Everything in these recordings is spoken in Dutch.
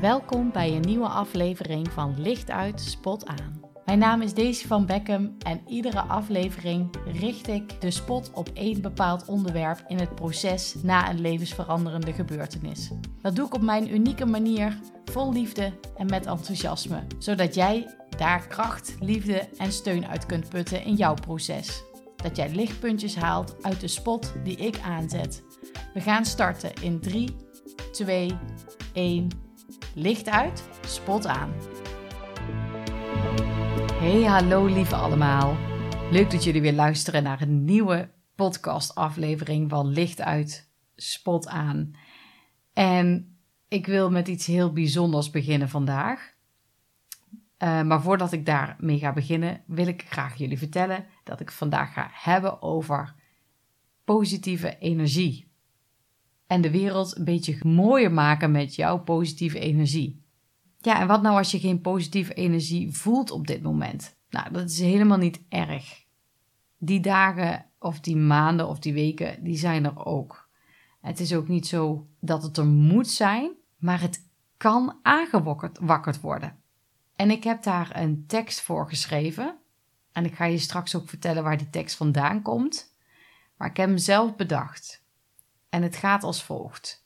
Welkom bij een nieuwe aflevering van Licht uit, Spot aan. Mijn naam is Daisy van Beckham en iedere aflevering richt ik de spot op één bepaald onderwerp in het proces na een levensveranderende gebeurtenis. Dat doe ik op mijn unieke manier, vol liefde en met enthousiasme, zodat jij daar kracht, liefde en steun uit kunt putten in jouw proces. Dat jij lichtpuntjes haalt uit de spot die ik aanzet. We gaan starten in 3, 2, 1. Licht uit, spot aan. Hey, hallo lieve allemaal. Leuk dat jullie weer luisteren naar een nieuwe podcast-aflevering van Licht uit, spot aan. En ik wil met iets heel bijzonders beginnen vandaag. Uh, maar voordat ik daarmee ga beginnen, wil ik graag jullie vertellen dat ik vandaag ga hebben over positieve energie en de wereld een beetje mooier maken met jouw positieve energie. Ja, en wat nou als je geen positieve energie voelt op dit moment? Nou, dat is helemaal niet erg. Die dagen of die maanden of die weken, die zijn er ook. Het is ook niet zo dat het er moet zijn, maar het kan aangewakkerd worden. En ik heb daar een tekst voor geschreven. En ik ga je straks ook vertellen waar die tekst vandaan komt. Maar ik heb hem zelf bedacht. En het gaat als volgt.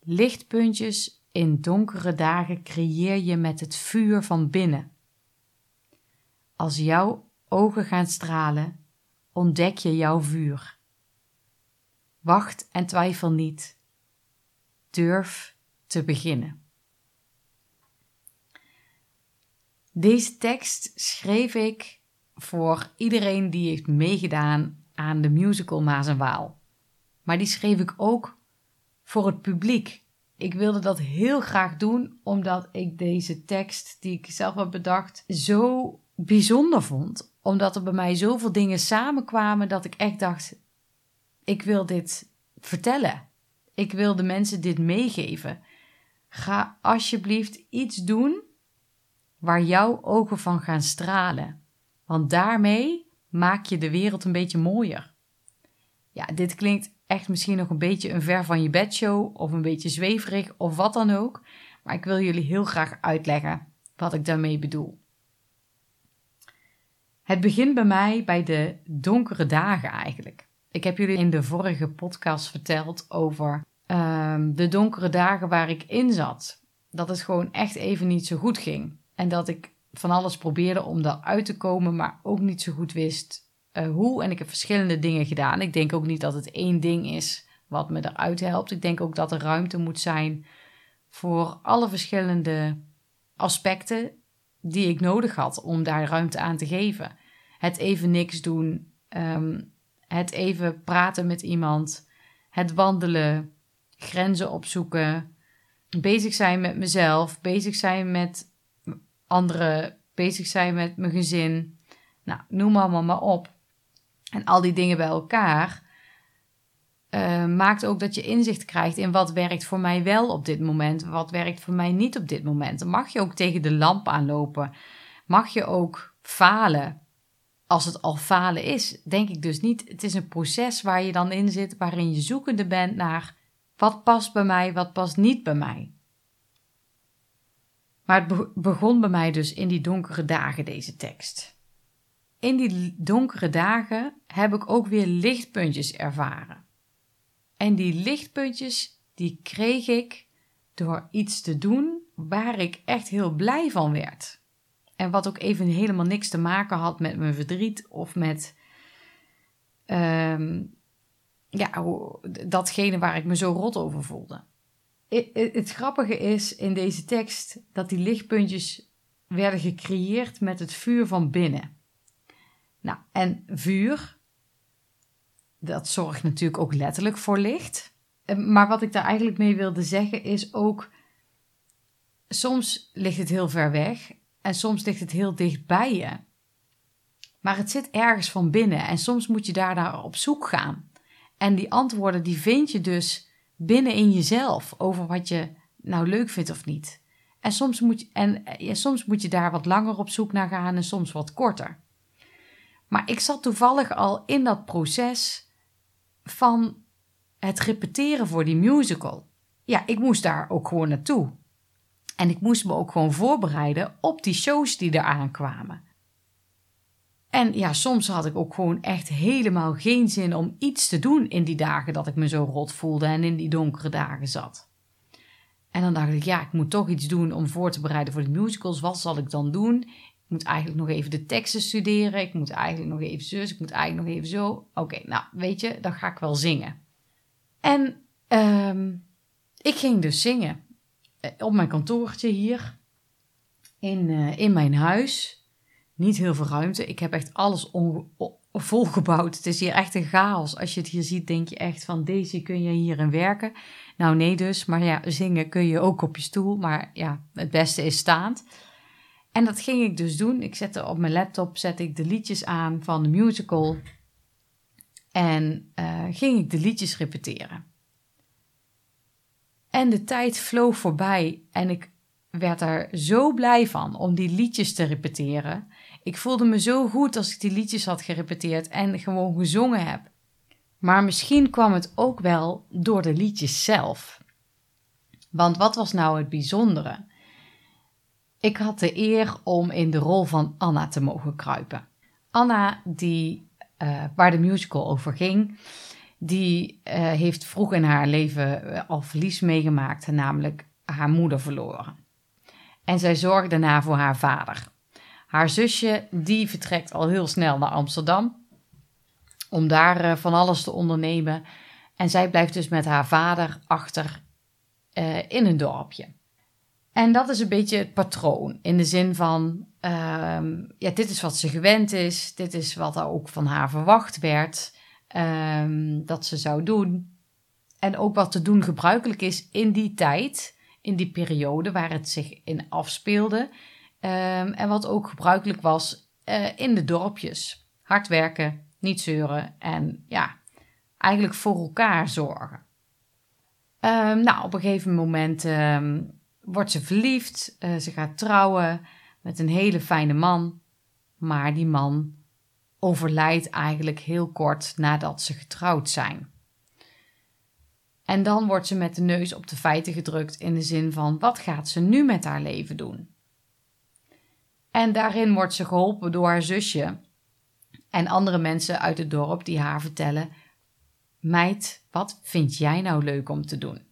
Lichtpuntjes in donkere dagen creëer je met het vuur van binnen. Als jouw ogen gaan stralen, ontdek je jouw vuur. Wacht en twijfel niet. Durf te beginnen. Deze tekst schreef ik voor iedereen die heeft meegedaan aan de musical Maas en Waal. Maar die schreef ik ook voor het publiek. Ik wilde dat heel graag doen, omdat ik deze tekst die ik zelf heb bedacht zo bijzonder vond. Omdat er bij mij zoveel dingen samenkwamen dat ik echt dacht: ik wil dit vertellen. Ik wil de mensen dit meegeven. Ga alsjeblieft iets doen waar jouw ogen van gaan stralen. Want daarmee maak je de wereld een beetje mooier. Ja, dit klinkt echt misschien nog een beetje een ver van je bedshow of een beetje zweverig of wat dan ook. Maar ik wil jullie heel graag uitleggen wat ik daarmee bedoel. Het begint bij mij bij de donkere dagen eigenlijk. Ik heb jullie in de vorige podcast verteld over ehm, de donkere dagen waar ik in zat. Dat het gewoon echt even niet zo goed ging. En dat ik van alles probeerde om daaruit te komen, maar ook niet zo goed wist uh, hoe. En ik heb verschillende dingen gedaan. Ik denk ook niet dat het één ding is wat me eruit helpt. Ik denk ook dat er ruimte moet zijn voor alle verschillende aspecten die ik nodig had om daar ruimte aan te geven. Het even niks doen, ehm, het even praten met iemand, het wandelen, grenzen opzoeken, bezig zijn met mezelf, bezig zijn met anderen, bezig zijn met mijn gezin. Nou, noem allemaal maar op. En al die dingen bij elkaar uh, maakt ook dat je inzicht krijgt in wat werkt voor mij wel op dit moment, wat werkt voor mij niet op dit moment. Mag je ook tegen de lamp aanlopen. Mag je ook falen. Als het al falen is, denk ik dus niet. Het is een proces waar je dan in zit, waarin je zoekende bent naar wat past bij mij, wat past niet bij mij. Maar het begon bij mij dus in die donkere dagen, deze tekst in die donkere dagen heb ik ook weer lichtpuntjes ervaren. En die lichtpuntjes, die kreeg ik door iets te doen waar ik echt heel blij van werd. En wat ook even helemaal niks te maken had met mijn verdriet of met um, ja, datgene waar ik me zo rot over voelde. Het grappige is in deze tekst dat die lichtpuntjes werden gecreëerd met het vuur van binnen. Nou, en vuur, dat zorgt natuurlijk ook letterlijk voor licht. Eh, maar wat ik daar eigenlijk mee wilde zeggen is ook, soms ligt het heel ver weg en soms ligt het heel dicht bij je. Maar het zit ergens van binnen en soms moet je daar naar op zoek gaan. En die antwoorden die vind je dus binnen in jezelf over wat je nou leuk vindt of niet. En soms moet je, en, ja, soms moet je daar wat langer op zoek naar gaan en soms wat korter. Maar ik zat toevallig al in dat proces van het repeteren voor die musical. ja, ik moest daar ook gewoon naartoe. En ik moest me ook gewoon voorbereiden op die shows die eraan kwamen. En ja, soms had ik ook gewoon echt helemaal geen zin om iets te doen in die dagen dat ik me zo rot voelde en in die donkere dagen zat. En dan dacht ik, ja, ik moet toch iets doen om voor te bereiden voor de musicals. Wat zal ik dan doen? Ik moet eigenlijk nog even de teksten studeren. Ik moet eigenlijk nog even zus. Ik moet eigenlijk nog even zo. Oké, nou, weet je, dan ga ik wel zingen. En ehm, ik ging dus zingen eh, op mijn kantoortje hier in, uh, in mijn huis. Niet heel veel ruimte. Ik heb echt alles volgebouwd. Het is hier echt een chaos. Als je het hier ziet, denk je echt van deze kun je hierin werken. Nou, nee dus. Maar ja, zingen kun je ook op je stoel. Maar ja, het beste is staand. En dat ging ik dus doen. Ik zette op mijn laptop zette ik de liedjes aan van de musical. En uh, ging ik de liedjes repeteren. En de tijd vloog voorbij en ik werd er zo blij van om die liedjes te repeteren. Ik voelde me zo goed als ik die liedjes had gerepeteerd en gewoon gezongen heb. Maar misschien kwam het ook wel door de liedjes zelf. Want wat was nou het bijzondere? Ik had de eer om in de rol van Anna te mogen kruipen. Anna, die, uh, waar de musical over ging, die uh, heeft vroeg in haar leven eh, al verlies meegemaakt, namelijk haar moeder verloren. En zij zorgde daarna voor haar vader. Haar zusje, die vertrekt al heel snel naar Amsterdam om daar van alles te ondernemen. En zij blijft dus met haar vader achter in een dorpje. En dat is een beetje het patroon. In de zin van, uh, ja, dit is wat ze gewend is. Dit is wat er ook van haar verwacht werd. Um, dat ze zou doen. En ook wat te doen gebruikelijk is in die tijd, in die periode waar het zich in afspeelde. Um, en wat ook gebruikelijk was uh, in de dorpjes. Hard werken, niet zeuren en ja, eigenlijk voor elkaar zorgen. Nou, op een gegeven moment wordt ze verliefd. Uh, ze gaat trouwen met een hele fijne man. Maar die man overlijdt eigenlijk heel kort nadat ze getrouwd zijn. En dan wordt ze met de neus op de feiten gedrukt in de zin van: wat gaat ze nu met haar leven doen? En daarin wordt ze geholpen door haar zusje en andere mensen uit het dorp die haar vertellen: Meid, wat vind jij nou leuk om te doen?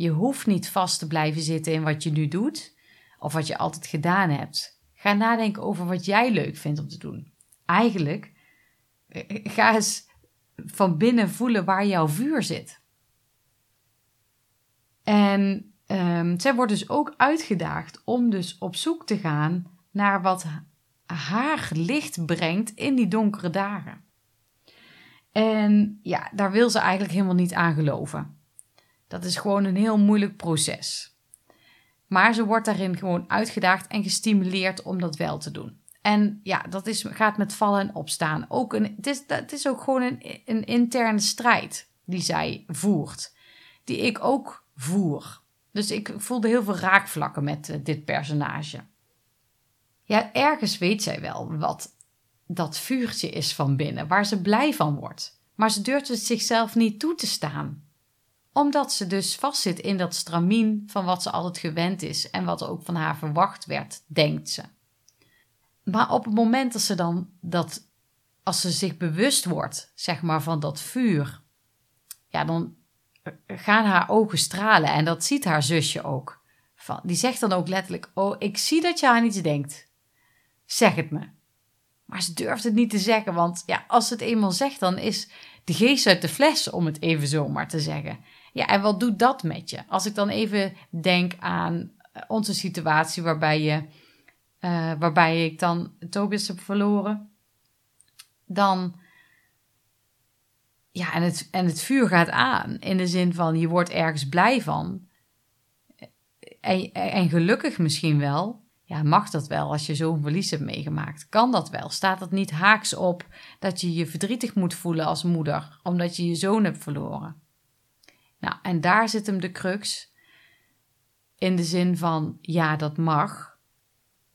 Je hoeft niet vast te blijven zitten in wat je nu doet of wat je altijd gedaan hebt. Ga nadenken over wat jij leuk vindt om te doen. Eigenlijk, eh, ga eens van binnen voelen waar jouw vuur zit. En um, zij wordt dus ook uitgedaagd om dus op zoek te gaan naar wat haar licht brengt in die donkere dagen. En ja, daar wil ze eigenlijk helemaal niet aan geloven. Dat is gewoon een heel moeilijk proces. Maar ze wordt daarin gewoon uitgedaagd en gestimuleerd om dat wel te doen. En ja, dat is, gaat met vallen en opstaan. Ook een, het, is, het is ook gewoon een, een interne strijd die zij voert. Die ik ook voer. Dus ik voelde heel veel raakvlakken met uh, dit personage. Ja, ergens weet zij wel wat dat vuurtje is van binnen, waar ze blij van wordt. Maar ze durft het zichzelf niet toe te staan. Omdat ze dus vastzit in dat stramien van wat ze altijd gewend is en wat ook van haar verwacht werd, denkt ze. Maar op het moment dat ze dan dat, als ze zich bewust wordt, zeg maar, van dat vuur, ja, dan gaan haar ogen stralen en dat ziet haar zusje ook. Van, die zegt dan ook letterlijk: Oh, ik zie dat je aan iets denkt zeg het me. Maar ze durft het niet te zeggen, want ja, als ze het eenmaal zegt, dan is de geest uit de fles, om het even zomaar te zeggen. Ja, en wat doet dat met je? Als ik dan even denk aan eh, onze situatie waarbij, je, uh, waarbij ik dan Tobias heb verloren, dan. Ja, en het, en het vuur gaat aan. In de zin van je wordt ergens blij van. En, en gelukkig misschien wel. Ja, mag dat wel als je zo'n verlies hebt meegemaakt? Kan dat wel? Staat dat niet haaks op dat je je verdrietig moet voelen als moeder omdat je je zoon hebt verloren? Nou, en daar zit hem de crux. In de zin van, ja, dat mag.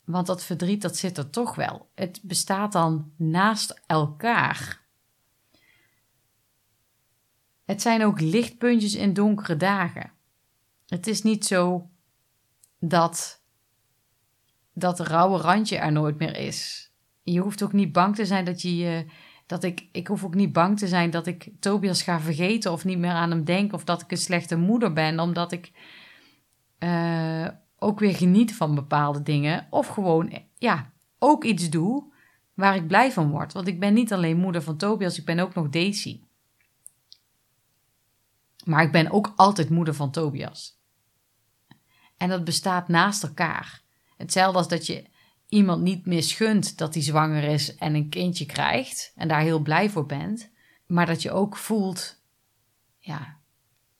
Want dat verdriet, dat zit er toch wel. Het bestaat dan naast elkaar. Het zijn ook lichtpuntjes in donkere dagen. Het is niet zo dat dat rauwe randje er nooit meer is. Je hoeft ook niet bang te zijn dat je dat ik, ik hoef ook niet bang te zijn dat ik Tobias ga vergeten of niet meer aan hem denk of dat ik een slechte moeder ben, omdat ik uh, ook weer geniet van bepaalde dingen of gewoon, ja, ook iets doe waar ik blij van word. Want ik ben niet alleen moeder van Tobias, ik ben ook nog Daisy. Maar ik ben ook altijd moeder van Tobias. En dat bestaat naast elkaar. Hetzelfde als dat je iemand niet misgunt dat hij zwanger is en een kindje krijgt en daar heel blij voor bent, maar dat je ook voelt, ja,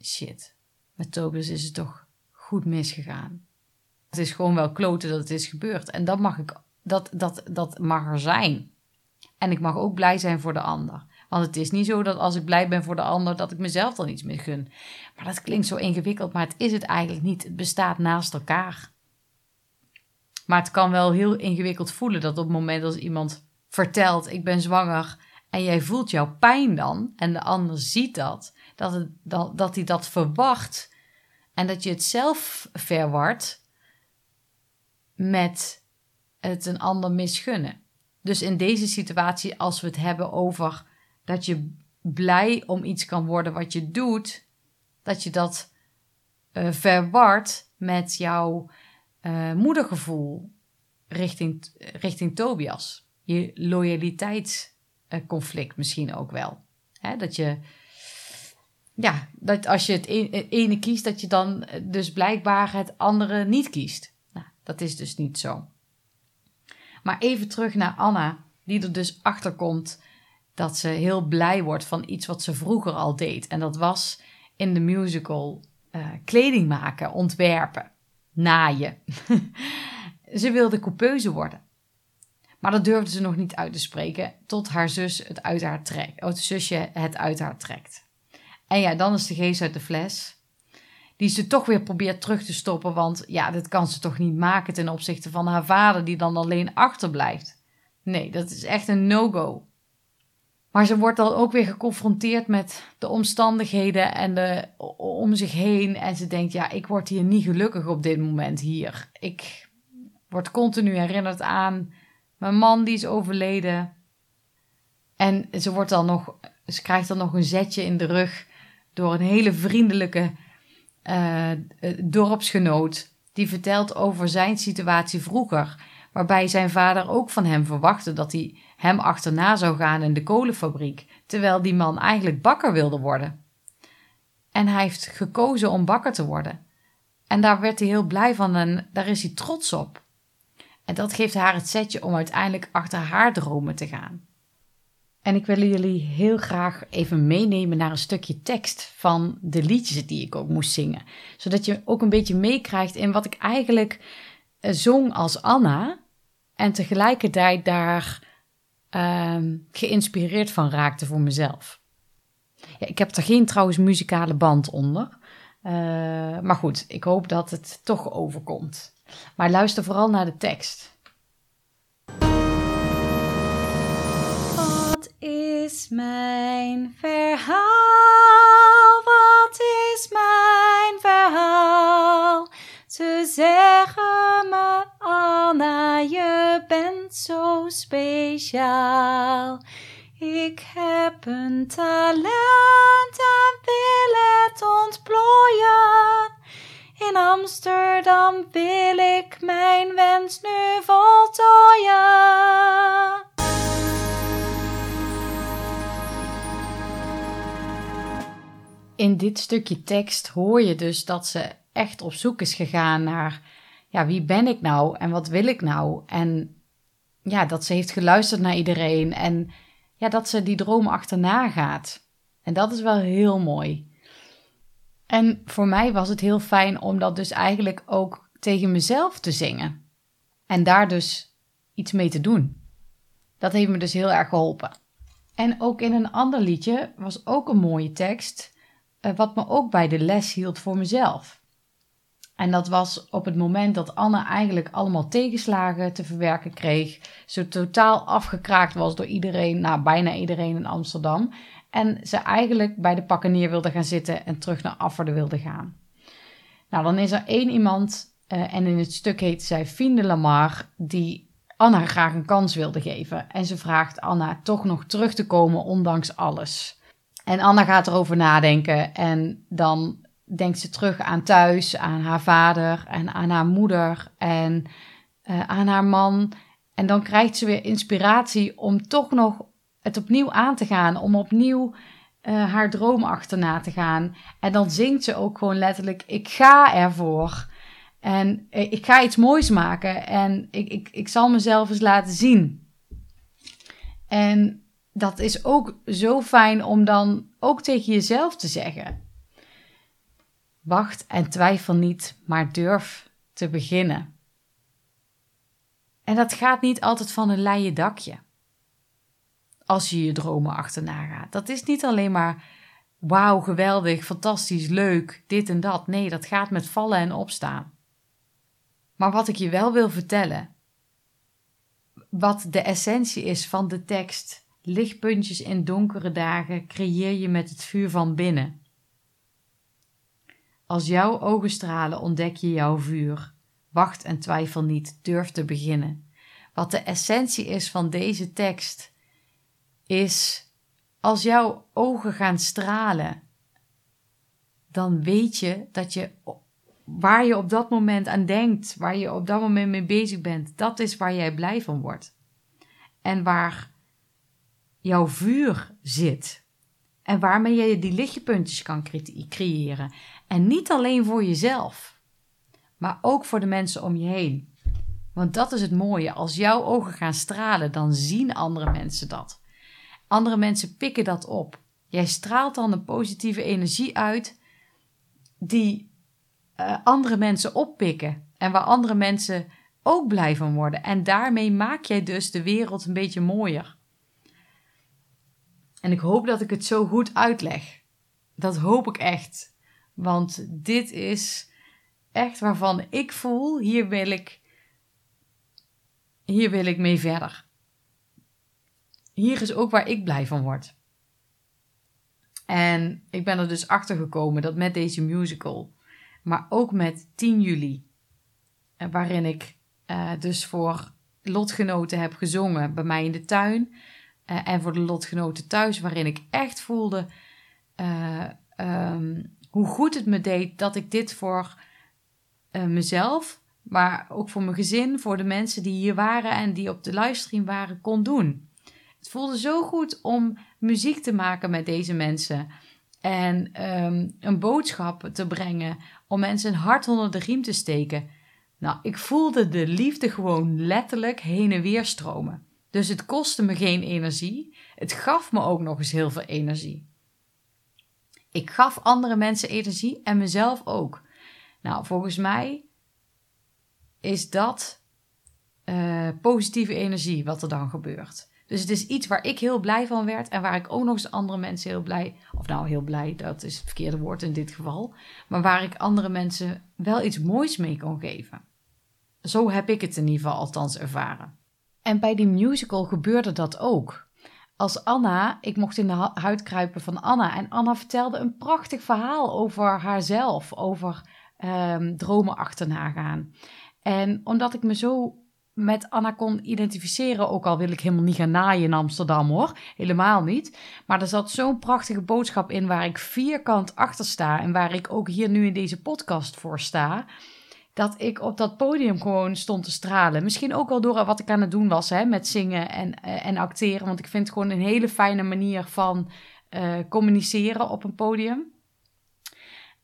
shit, met Tobias is het toch goed misgegaan. Het is gewoon wel kloten dat het is gebeurd en dat mag, ik, dat, dat, dat mag er zijn. En ik mag ook blij zijn voor de ander. Want het is niet zo dat als ik blij ben voor de ander, dat ik mezelf dan iets misgun. Maar dat klinkt zo ingewikkeld, maar het is het eigenlijk niet. Het bestaat naast elkaar. Maar het kan wel heel ingewikkeld voelen dat op het moment als iemand vertelt: Ik ben zwanger. en jij voelt jouw pijn dan. en de ander ziet dat. Dat, het, dat, dat hij dat verwacht. en dat je het zelf verwart met het een ander misgunnen. Dus in deze situatie, als we het hebben over dat je blij om iets kan worden wat je doet, dat je dat uh, verwart met jouw uh, moedergevoel richting, richting Tobias. Je loyaliteitsconflict misschien ook wel. dat je, ja, dat als je het ene kiest, dat je dan dus blijkbaar het andere niet kiest. Nou, dat is dus niet zo. Maar even terug naar Anna, die er dus achter komt dat ze heel blij wordt van iets wat ze vroeger al deed. En dat was in de musical uh, kleding maken, ontwerpen naaien. ze wilde coupeuse worden. Maar dat durfde ze nog niet uit te spreken tot haar zus het uit haar trekt. Oh, het zusje het uit haar trekt. En ja, dan is de geest uit de fles. Die ze toch weer probeert terug te stoppen. Want ja, dat kan ze toch niet maken ten opzichte van haar vader, die dan alleen achterblijft. Nee, dat is echt een no-go. Maar ze wordt dan ook weer geconfronteerd met de omstandigheden en de, om zich heen. En ze denkt, ja, ik word hier niet gelukkig op dit moment hier. Ik word continu herinnerd aan mijn man die is overleden. En ze, wordt dan nog, ze krijgt dan nog een zetje in de rug door een hele vriendelijke uh, dorpsgenoot. Die vertelt over zijn situatie vroeger. Waarbij zijn vader ook van hem verwachtte dat hij hem achterna zou gaan in de kolenfabriek, terwijl die man eigenlijk bakker wilde worden. En hij heeft gekozen om bakker te worden. En daar werd hij heel blij van en daar is hij trots op. En dat geeft haar het setje om uiteindelijk achter haar dromen te gaan. En ik wil jullie heel graag even meenemen naar een stukje tekst van de liedjes die ik ook moest zingen. Zodat je ook een beetje meekrijgt in wat ik eigenlijk eh, zong als Anna. En tegelijkertijd daar Ehm, geïnspireerd van raakte voor mezelf. Ja, ik heb er geen trouwens muzikale band onder. Uh, maar goed, ik hoop dat het toch overkomt. Maar luister vooral naar de tekst. Wat is mijn verhaal? Wat is mijn verhaal? Ze zeggen me, je zo speciaal. Ik heb een talent en wil het ontplooien. In Amsterdam wil ik mijn wens nu voltooien. In dit stukje tekst hoor je dus dat ze echt op zoek is gegaan naar, ja, wie ben ik nou en wat wil ik nou? En ja, dat ze heeft geluisterd naar iedereen en ja, dat ze die droom achterna gaat. En dat is wel heel mooi. En voor mij was het heel fijn om dat dus eigenlijk ook tegen mezelf te zingen. En daar dus iets mee te doen. Dat heeft me dus heel erg geholpen. En ook in een ander liedje was ook een mooie tekst, eh, wat me ook bij de les hield voor mezelf. En dat was op het moment dat Anne eigenlijk allemaal tegenslagen te verwerken kreeg. Ze totaal afgekraakt was door iedereen, nou bijna iedereen in Amsterdam. En ze eigenlijk bij de pakken neer wilde gaan zitten en terug naar Afferden wilde gaan. Nou, dan is er één iemand, uh, en in het stuk heet zij Fien de Lamar, die Anna graag een kans wilde geven. En ze vraagt Anna toch nog terug te komen, ondanks alles. En Anna gaat erover nadenken en dan denkt ze terug aan thuis, aan haar vader en aan haar moeder en uh, aan haar man. En dan krijgt ze weer inspiratie om toch nog het opnieuw aan te gaan, om opnieuw uh, haar droom achterna te gaan. En dan zingt ze ook gewoon letterlijk: Ik ga ervoor. En eh, ik ga iets moois maken en ik, ik, ik zal mezelf eens laten zien. En dat is ook zo fijn om dan ook tegen jezelf te zeggen. Wacht en twijfel niet, maar durf te beginnen. En dat gaat niet altijd van een leien dakje. Als je je dromen achterna gaat. Dat is niet alleen maar wauw, geweldig, fantastisch, leuk, dit en dat. Nee, dat gaat met vallen en opstaan. Maar wat ik je wel wil vertellen, wat de essentie is van de tekst, lichtpuntjes in donkere dagen creëer je met het vuur van binnen. Als jouw ogen stralen, ontdek je jouw vuur. Wacht en twijfel niet, durf te beginnen. Wat de essentie is van deze tekst, is als jouw ogen gaan stralen, dan weet je dat je waar je op dat moment aan denkt, waar je op dat moment mee bezig bent, dat is waar jij blij van wordt. En waar jouw vuur zit. En waarmee je die lichtpuntjes kan creëren. En niet alleen voor jezelf, maar ook voor de mensen om je heen. Want dat is het mooie. Als jouw ogen gaan stralen, dan zien andere mensen dat. Andere mensen pikken dat op. Jij straalt dan een positieve energie uit die uh, andere mensen oppikken. En waar andere mensen ook blij van worden. En daarmee maak jij dus de wereld een beetje mooier. En ik hoop dat ik het zo goed uitleg. Dat hoop ik echt. Want dit is echt waarvan ik voel, hier wil ik, hier wil ik mee verder. Hier is ook waar ik blij van word. En ik ben er dus achter gekomen dat met deze musical, maar ook met 10 juli, eh, waarin ik uh, dus voor lotgenoten heb gezongen bij mij in de tuin. Uh, en voor de lotgenoten thuis, waarin ik echt voelde um, hoe goed het me deed dat ik dit voor mezelf, maar ook voor mijn gezin, voor de mensen die hier waren en die op de livestream waren, kon doen. Het voelde zo goed om muziek te maken met deze mensen. En um, een boodschap te brengen om mensen een hart onder de riem te steken. Nou, ik voelde de liefde gewoon letterlijk heen en weer stromen. Dus het kostte me geen energie. Het gaf me ook nog eens heel veel energie. Ik gaf andere mensen energie en mezelf ook. Nou, volgens mij is dat uh, positieve energie wat er dan gebeurt. Dus het is iets waar ik heel blij van werd en waar ik ook nog eens andere mensen heel blij, of nou heel blij, dat is het verkeerde woord in dit geval, maar waar ik andere mensen wel iets moois mee kon geven. Zo heb ik het in ieder geval althans ervaren. En bij die musical gebeurde dat ook. Als Anna, ik mocht in de huid kruipen van Anna en Anna vertelde een prachtig verhaal over haarzelf, over um, dromen achterna gaan. En omdat ik me zo met Anna kon identificeren. Ook al wil ik helemaal niet gaan naaien in Amsterdam hoor. Helemaal niet. Maar er zat zo'n prachtige boodschap in waar ik vierkant achter sta. En waar ik ook hier nu in deze podcast voor sta. Dat ik op dat podium gewoon stond te stralen. Misschien ook wel door wat ik aan het doen was hè, met zingen en, uh, en acteren. Want ik vind het gewoon een hele fijne manier van uh, communiceren op een podium.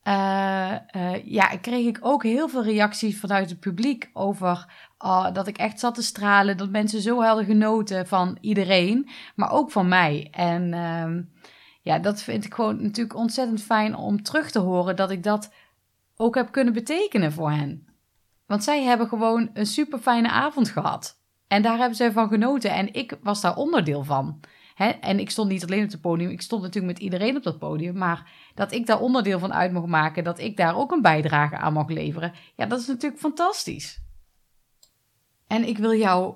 Uh, ja, kreeg ik ook heel veel reacties vanuit het publiek over uh, dat ik echt zat te stralen. Dat mensen zo hadden genoten van iedereen, maar ook van mij. En uh, ja, dat vind ik gewoon natuurlijk ontzettend fijn om terug te horen dat ik dat ook heb kunnen betekenen voor hen. Want zij hebben gewoon een super fijne avond gehad. En daar hebben zij van genoten. En ik was daar onderdeel van. Hè? En ik stond niet alleen op het podium, ik stond natuurlijk met iedereen op dat podium. Maar dat ik daar onderdeel van uit mocht maken, dat ik daar ook een bijdrage aan mag leveren. Ja, dat is natuurlijk fantastisch. En ik wil jou,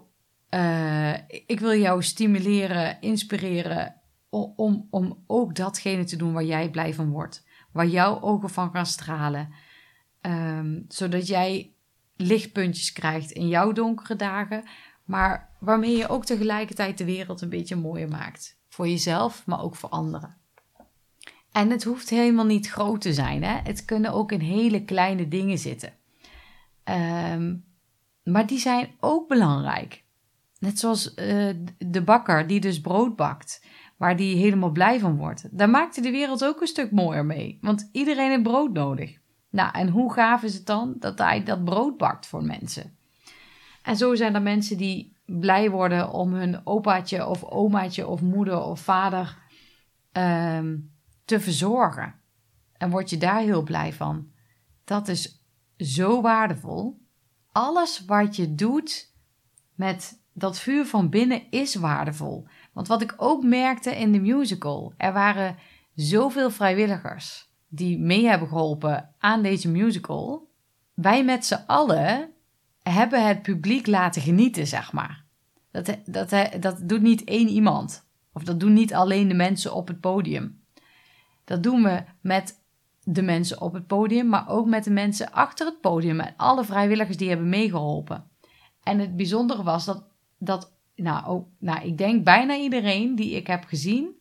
uh, ik wil jou stimuleren, inspireren om, om ook datgene te doen waar jij blij van wordt. Waar jouw ogen van gaan stralen. Ehm, zodat jij lichtpuntjes krijgt in jouw donkere dagen, maar waarmee je ook tegelijkertijd de wereld een beetje mooier maakt. Voor jezelf, maar ook voor anderen. En het hoeft helemaal niet groot te zijn. Hè? Het kunnen ook in hele kleine dingen zitten. Um, maar die zijn ook belangrijk. Net zoals uh, de bakker die dus brood bakt, waar die helemaal blij van wordt. Daar maakt hij de wereld ook een stuk mooier mee, want iedereen heeft brood nodig. Nou, en hoe gaaf is het dan dat hij dat brood bakt voor mensen? En zo zijn er mensen die blij worden om hun opaatje of omaatje of moeder of vader um, te verzorgen. En word je daar heel blij van. Dat is zo waardevol. Alles wat je doet met dat vuur van binnen is waardevol. Want wat ik ook merkte in de musical, er waren zoveel vrijwilligers die mee hebben geholpen aan deze musical. Wij met z'n allen hebben het publiek laten genieten, zeg maar. Dat, dat, dat doet niet één iemand. Of dat doen niet alleen de mensen op het podium. Dat doen we met de mensen op het podium, maar ook met de mensen achter het podium en alle vrijwilligers die hebben meegeholpen. En het bijzondere was dat, dat nou, nou, ik denk bijna iedereen die ik heb gezien,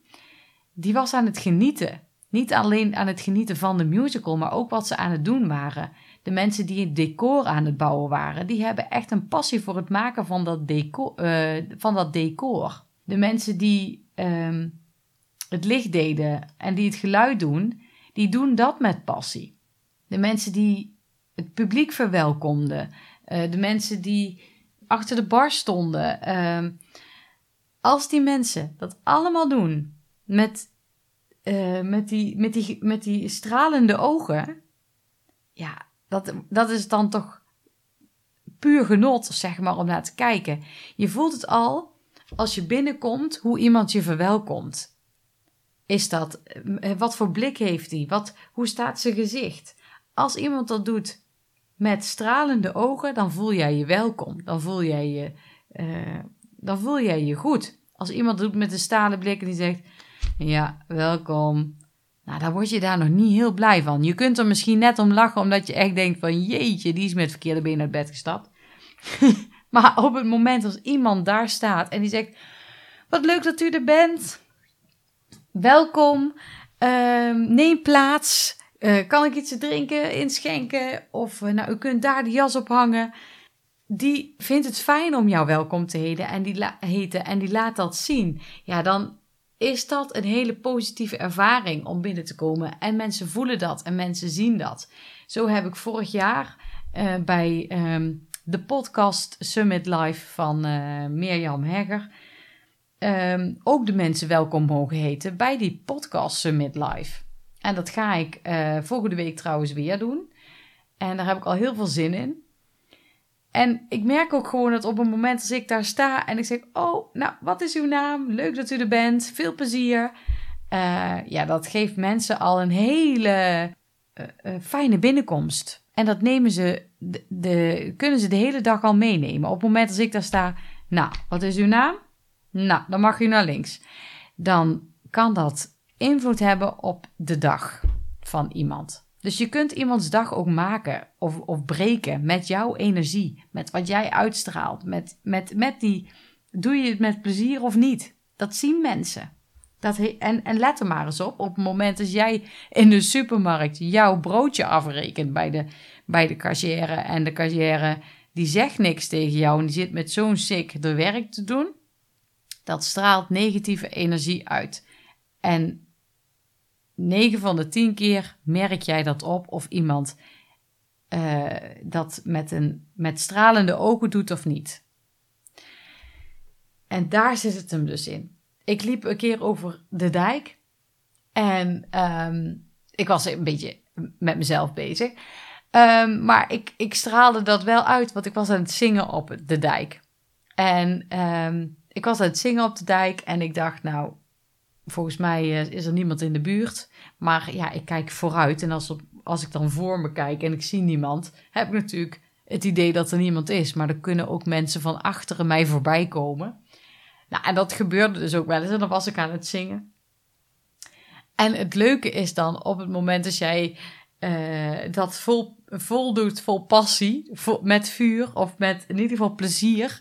die was aan het genieten. Niet alleen aan het genieten van de musical, maar ook wat ze aan het doen waren. De mensen die het decor aan het bouwen waren, die hebben echt een passie voor het maken van dat decor. Uh, van dat decor. De mensen die um, het licht deden en die het geluid doen, die doen dat met passie. De mensen die het publiek verwelkomden, uh, de mensen die achter de bar stonden. Uh, als die mensen dat allemaal doen met, uh, met, die, met, die, met die stralende ogen, ja, dat, dat is dan toch puur genot, zeg maar, om naar te kijken. Je voelt het al als je binnenkomt hoe iemand je verwelkomt is dat? Eh, wat voor blik heeft hij? Wat, hoe staat zijn gezicht? Als iemand dat doet met stralende ogen, dan voel jij je welkom. Dan voel jij je, dan voel jij je goed. Als iemand doet met een stalen blik en die zegt: Ja, welkom. Nou, dan word je daar nog niet heel blij van. Je kunt er misschien net om lachen, omdat je echt denkt: van jeetje, die is met verkeerde been uit bed gestapt. maar op het moment als iemand daar staat en die zegt: Wat leuk dat u er bent welkom, ehm, neem plaats. Uh, kan ik iets te drinken inschenken? Of uh, nou, u kunt daar de jas op hangen. Die vindt het fijn om jou welkom te heten en die, heten en die laat dat zien. Ja, dan is dat een hele positieve ervaring om binnen te komen. En mensen voelen dat en mensen zien dat. Zo heb ik vorig jaar uh, bij um, de podcast Summit Live van Mirjam Hegger um, ook de mensen welkom mogen heten bij die podcast Summit Live. En dat ga ik uh, volgende week trouwens weer doen. En daar heb ik al heel veel zin in. En ik merk ook gewoon dat op een moment als ik daar sta en ik zeg: Oh, nou, wat is uw naam? Leuk dat u er bent. Veel plezier. Uh, ja, dat geeft mensen al een hele uh, fijne binnenkomst. En dat nemen ze de, kunnen ze de hele dag al meenemen. Op het moment als ik daar sta: Nou, wat is uw naam? Nou, dan mag je naar links. Dan kan dat invloed hebben op de dag van iemand. Dus je kunt iemands dag ook maken of, of breken met jouw energie, met wat jij uitstraalt, met, met, met die, doe je het met plezier of niet? Dat zien mensen. Dat en, en let er maar eens op, op het moment dat jij in de supermarkt jouw broodje afrekent bij de, bij de cashier en de cashier die zegt niks tegen jou en die zit met zo'n sik de werk te doen, dat straalt negatieve energie uit. En 9 van de 10 keer merk jij dat op of iemand uh, dat met, een, met stralende ogen doet of niet. En daar zit het hem dus in. Ik liep een keer over de dijk en um, ik was een beetje met mezelf bezig. Um, maar ik, ik straalde dat wel uit, want ik was aan het zingen op de dijk. En um, ik was aan het zingen op de dijk en ik dacht, nou, volgens mij eh, is er niemand in de buurt. Maar ja, ik kijk vooruit en als, als ik dan voor me kijk en ik zie niemand, heb ik natuurlijk het idee dat er niemand is. Maar er kunnen ook mensen van achteren mij voorbij komen. Nou, en dat gebeurde dus ook wel eens en dan was ik aan het zingen. En het leuke is dan op het moment dat jij uh, dat vol, doet, vol passie, met vuur of met in ieder geval plezier,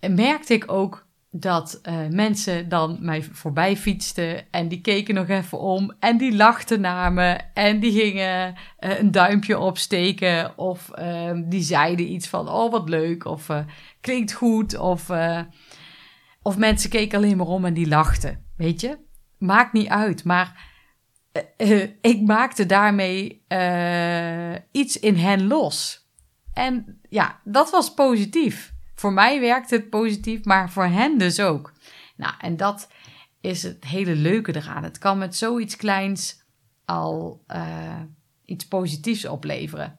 merkte ik ook dat uh, mensen dan mij voorbij fietsten en die keken nog even om en die lachten naar me en die gingen uh, een duimpje opsteken of uh, die zeiden iets van oh wat leuk of klinkt goed of, of mensen keken alleen maar om en die lachten, weet je? Maakt niet uit, maar ik maakte daarmee iets in hen los. En ja, dat was positief. Voor mij werkt het positief, maar voor hen dus ook. Nou, en dat is het hele leuke eraan. Het kan met zoiets kleins al uh, iets positiefs opleveren.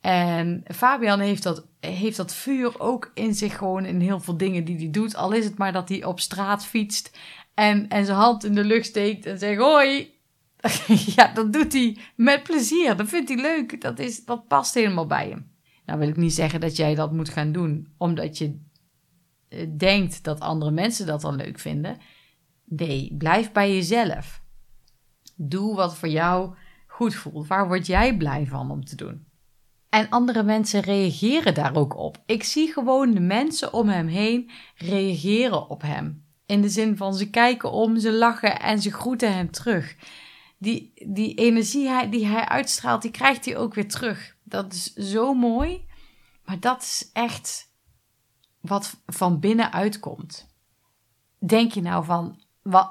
En Fabian heeft dat, heeft dat vuur ook in zich gewoon in heel veel dingen die hij doet. Al is het maar dat hij op straat fietst en, en zijn hand in de lucht steekt en zegt hoi. ja, dat doet hij met plezier. Dat vindt hij leuk. Dat, is, dat past helemaal bij hem. Nou wil ik niet zeggen dat jij dat moet gaan doen omdat je eh, denkt dat andere mensen dat dan leuk vinden. Nee, blijf bij jezelf. Doe wat voor jou goed voelt. Waar word jij blij van om te doen? En andere mensen reageren daar ook op. Ik zie gewoon de mensen om hem heen reageren op hem. In de zin van ze kijken om, ze lachen en ze groeten hem terug. Die, die energie die hij uitstraalt, die krijgt hij ook weer terug. Dat is zo mooi. Maar dat is echt wat van binnenuit komt. Denk je nou van,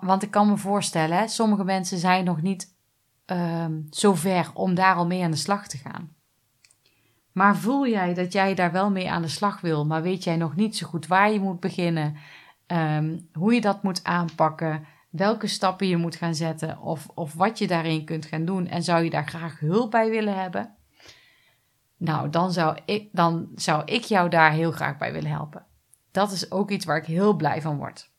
want ik kan me voorstellen, sommige mensen zijn nog niet um, zo ver om daar al mee aan de slag te gaan. Maar voel jij dat jij daar wel mee aan de slag wil, maar weet jij nog niet zo goed waar je moet beginnen, um, hoe je dat moet aanpakken, welke stappen je moet gaan zetten of, of wat je daarin kunt gaan doen en zou je daar graag hulp bij willen hebben? Nou, dan zou, ik, dan zou ik jou daar heel graag bij willen helpen. Dat is ook iets waar ik heel blij van word.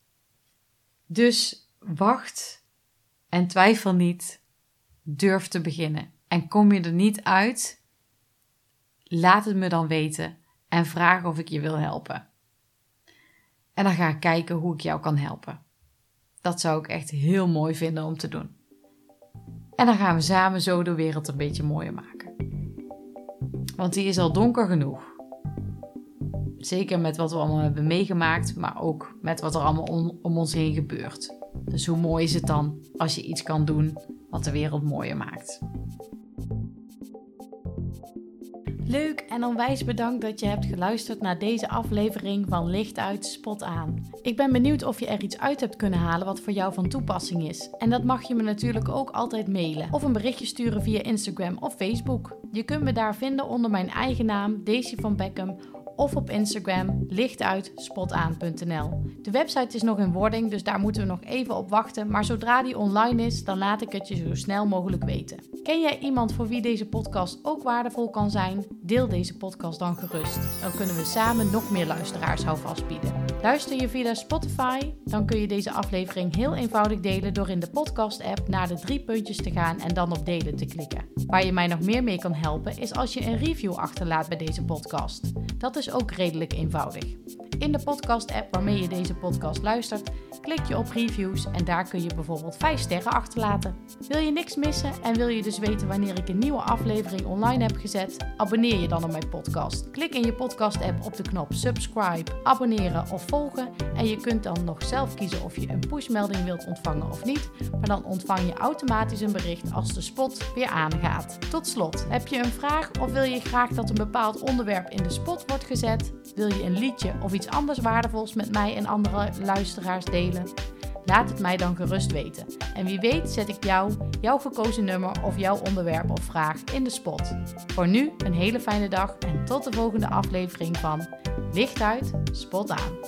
Dus wacht en twijfel niet. Durf te beginnen. En kom je er niet uit, laat het me dan weten en vraag of ik je wil helpen. En dan ga ik kijken hoe ik jou kan helpen. Dat zou ik echt heel mooi vinden om te doen. En dan gaan we samen zo de wereld een beetje mooier maken. Want die is al donker genoeg. Zeker met wat we allemaal hebben meegemaakt, maar ook met wat er allemaal om ons heen gebeurt. Dus hoe mooi is het dan als je iets kan doen wat de wereld mooier maakt? Leuk en onwijs bedankt dat je hebt geluisterd naar deze aflevering van Licht uit, Spot aan. Ik ben benieuwd of je er iets uit hebt kunnen halen wat voor jou van toepassing is. En dat mag je me natuurlijk ook altijd mailen of een berichtje sturen via Instagram of Facebook. Je kunt me daar vinden onder mijn eigen naam, Daisy van Beckham of op Instagram lichtuitspotaan.nl. De website is nog in wording, dus daar moeten we nog even op wachten. Maar zodra die online is, dan laat ik het je zo snel mogelijk weten. Ken jij iemand voor wie deze podcast ook waardevol kan zijn? Deel deze podcast dan gerust. Dan kunnen we samen nog meer luisteraars houvast bieden. Luister je via Spotify? Dan kun je deze aflevering heel eenvoudig delen door in de podcast-app naar de drie puntjes te gaan en dan op delen te klikken. Waar je mij nog meer mee kan helpen is als je een review achterlaat bij deze podcast. Dat is ook redelijk eenvoudig. In de podcast-app waarmee je deze podcast luistert, klik je op reviews en daar kun je bijvoorbeeld 5 sterren achterlaten. Wil je niks missen en wil je dus weten wanneer ik een nieuwe aflevering online heb gezet? Abonneer je dan op mijn podcast. Klik in je podcast-app op de knop subscribe, abonneren of volgen en je kunt dan nog zelf kiezen of je een pushmelding wilt ontvangen of niet, maar dan ontvang je automatisch een bericht als de spot weer aangaat. Tot slot, heb je een vraag of wil je graag dat een bepaald onderwerp in de spot wordt gezet? Wil je een liedje of iets anders waardevols met mij en andere luisteraars delen? Laat het mij dan gerust weten. En wie weet zet ik jou, jouw gekozen nummer of jouw onderwerp of vraag in de spot. Voor nu een hele fijne dag en tot de volgende aflevering van Licht uit, Spot aan.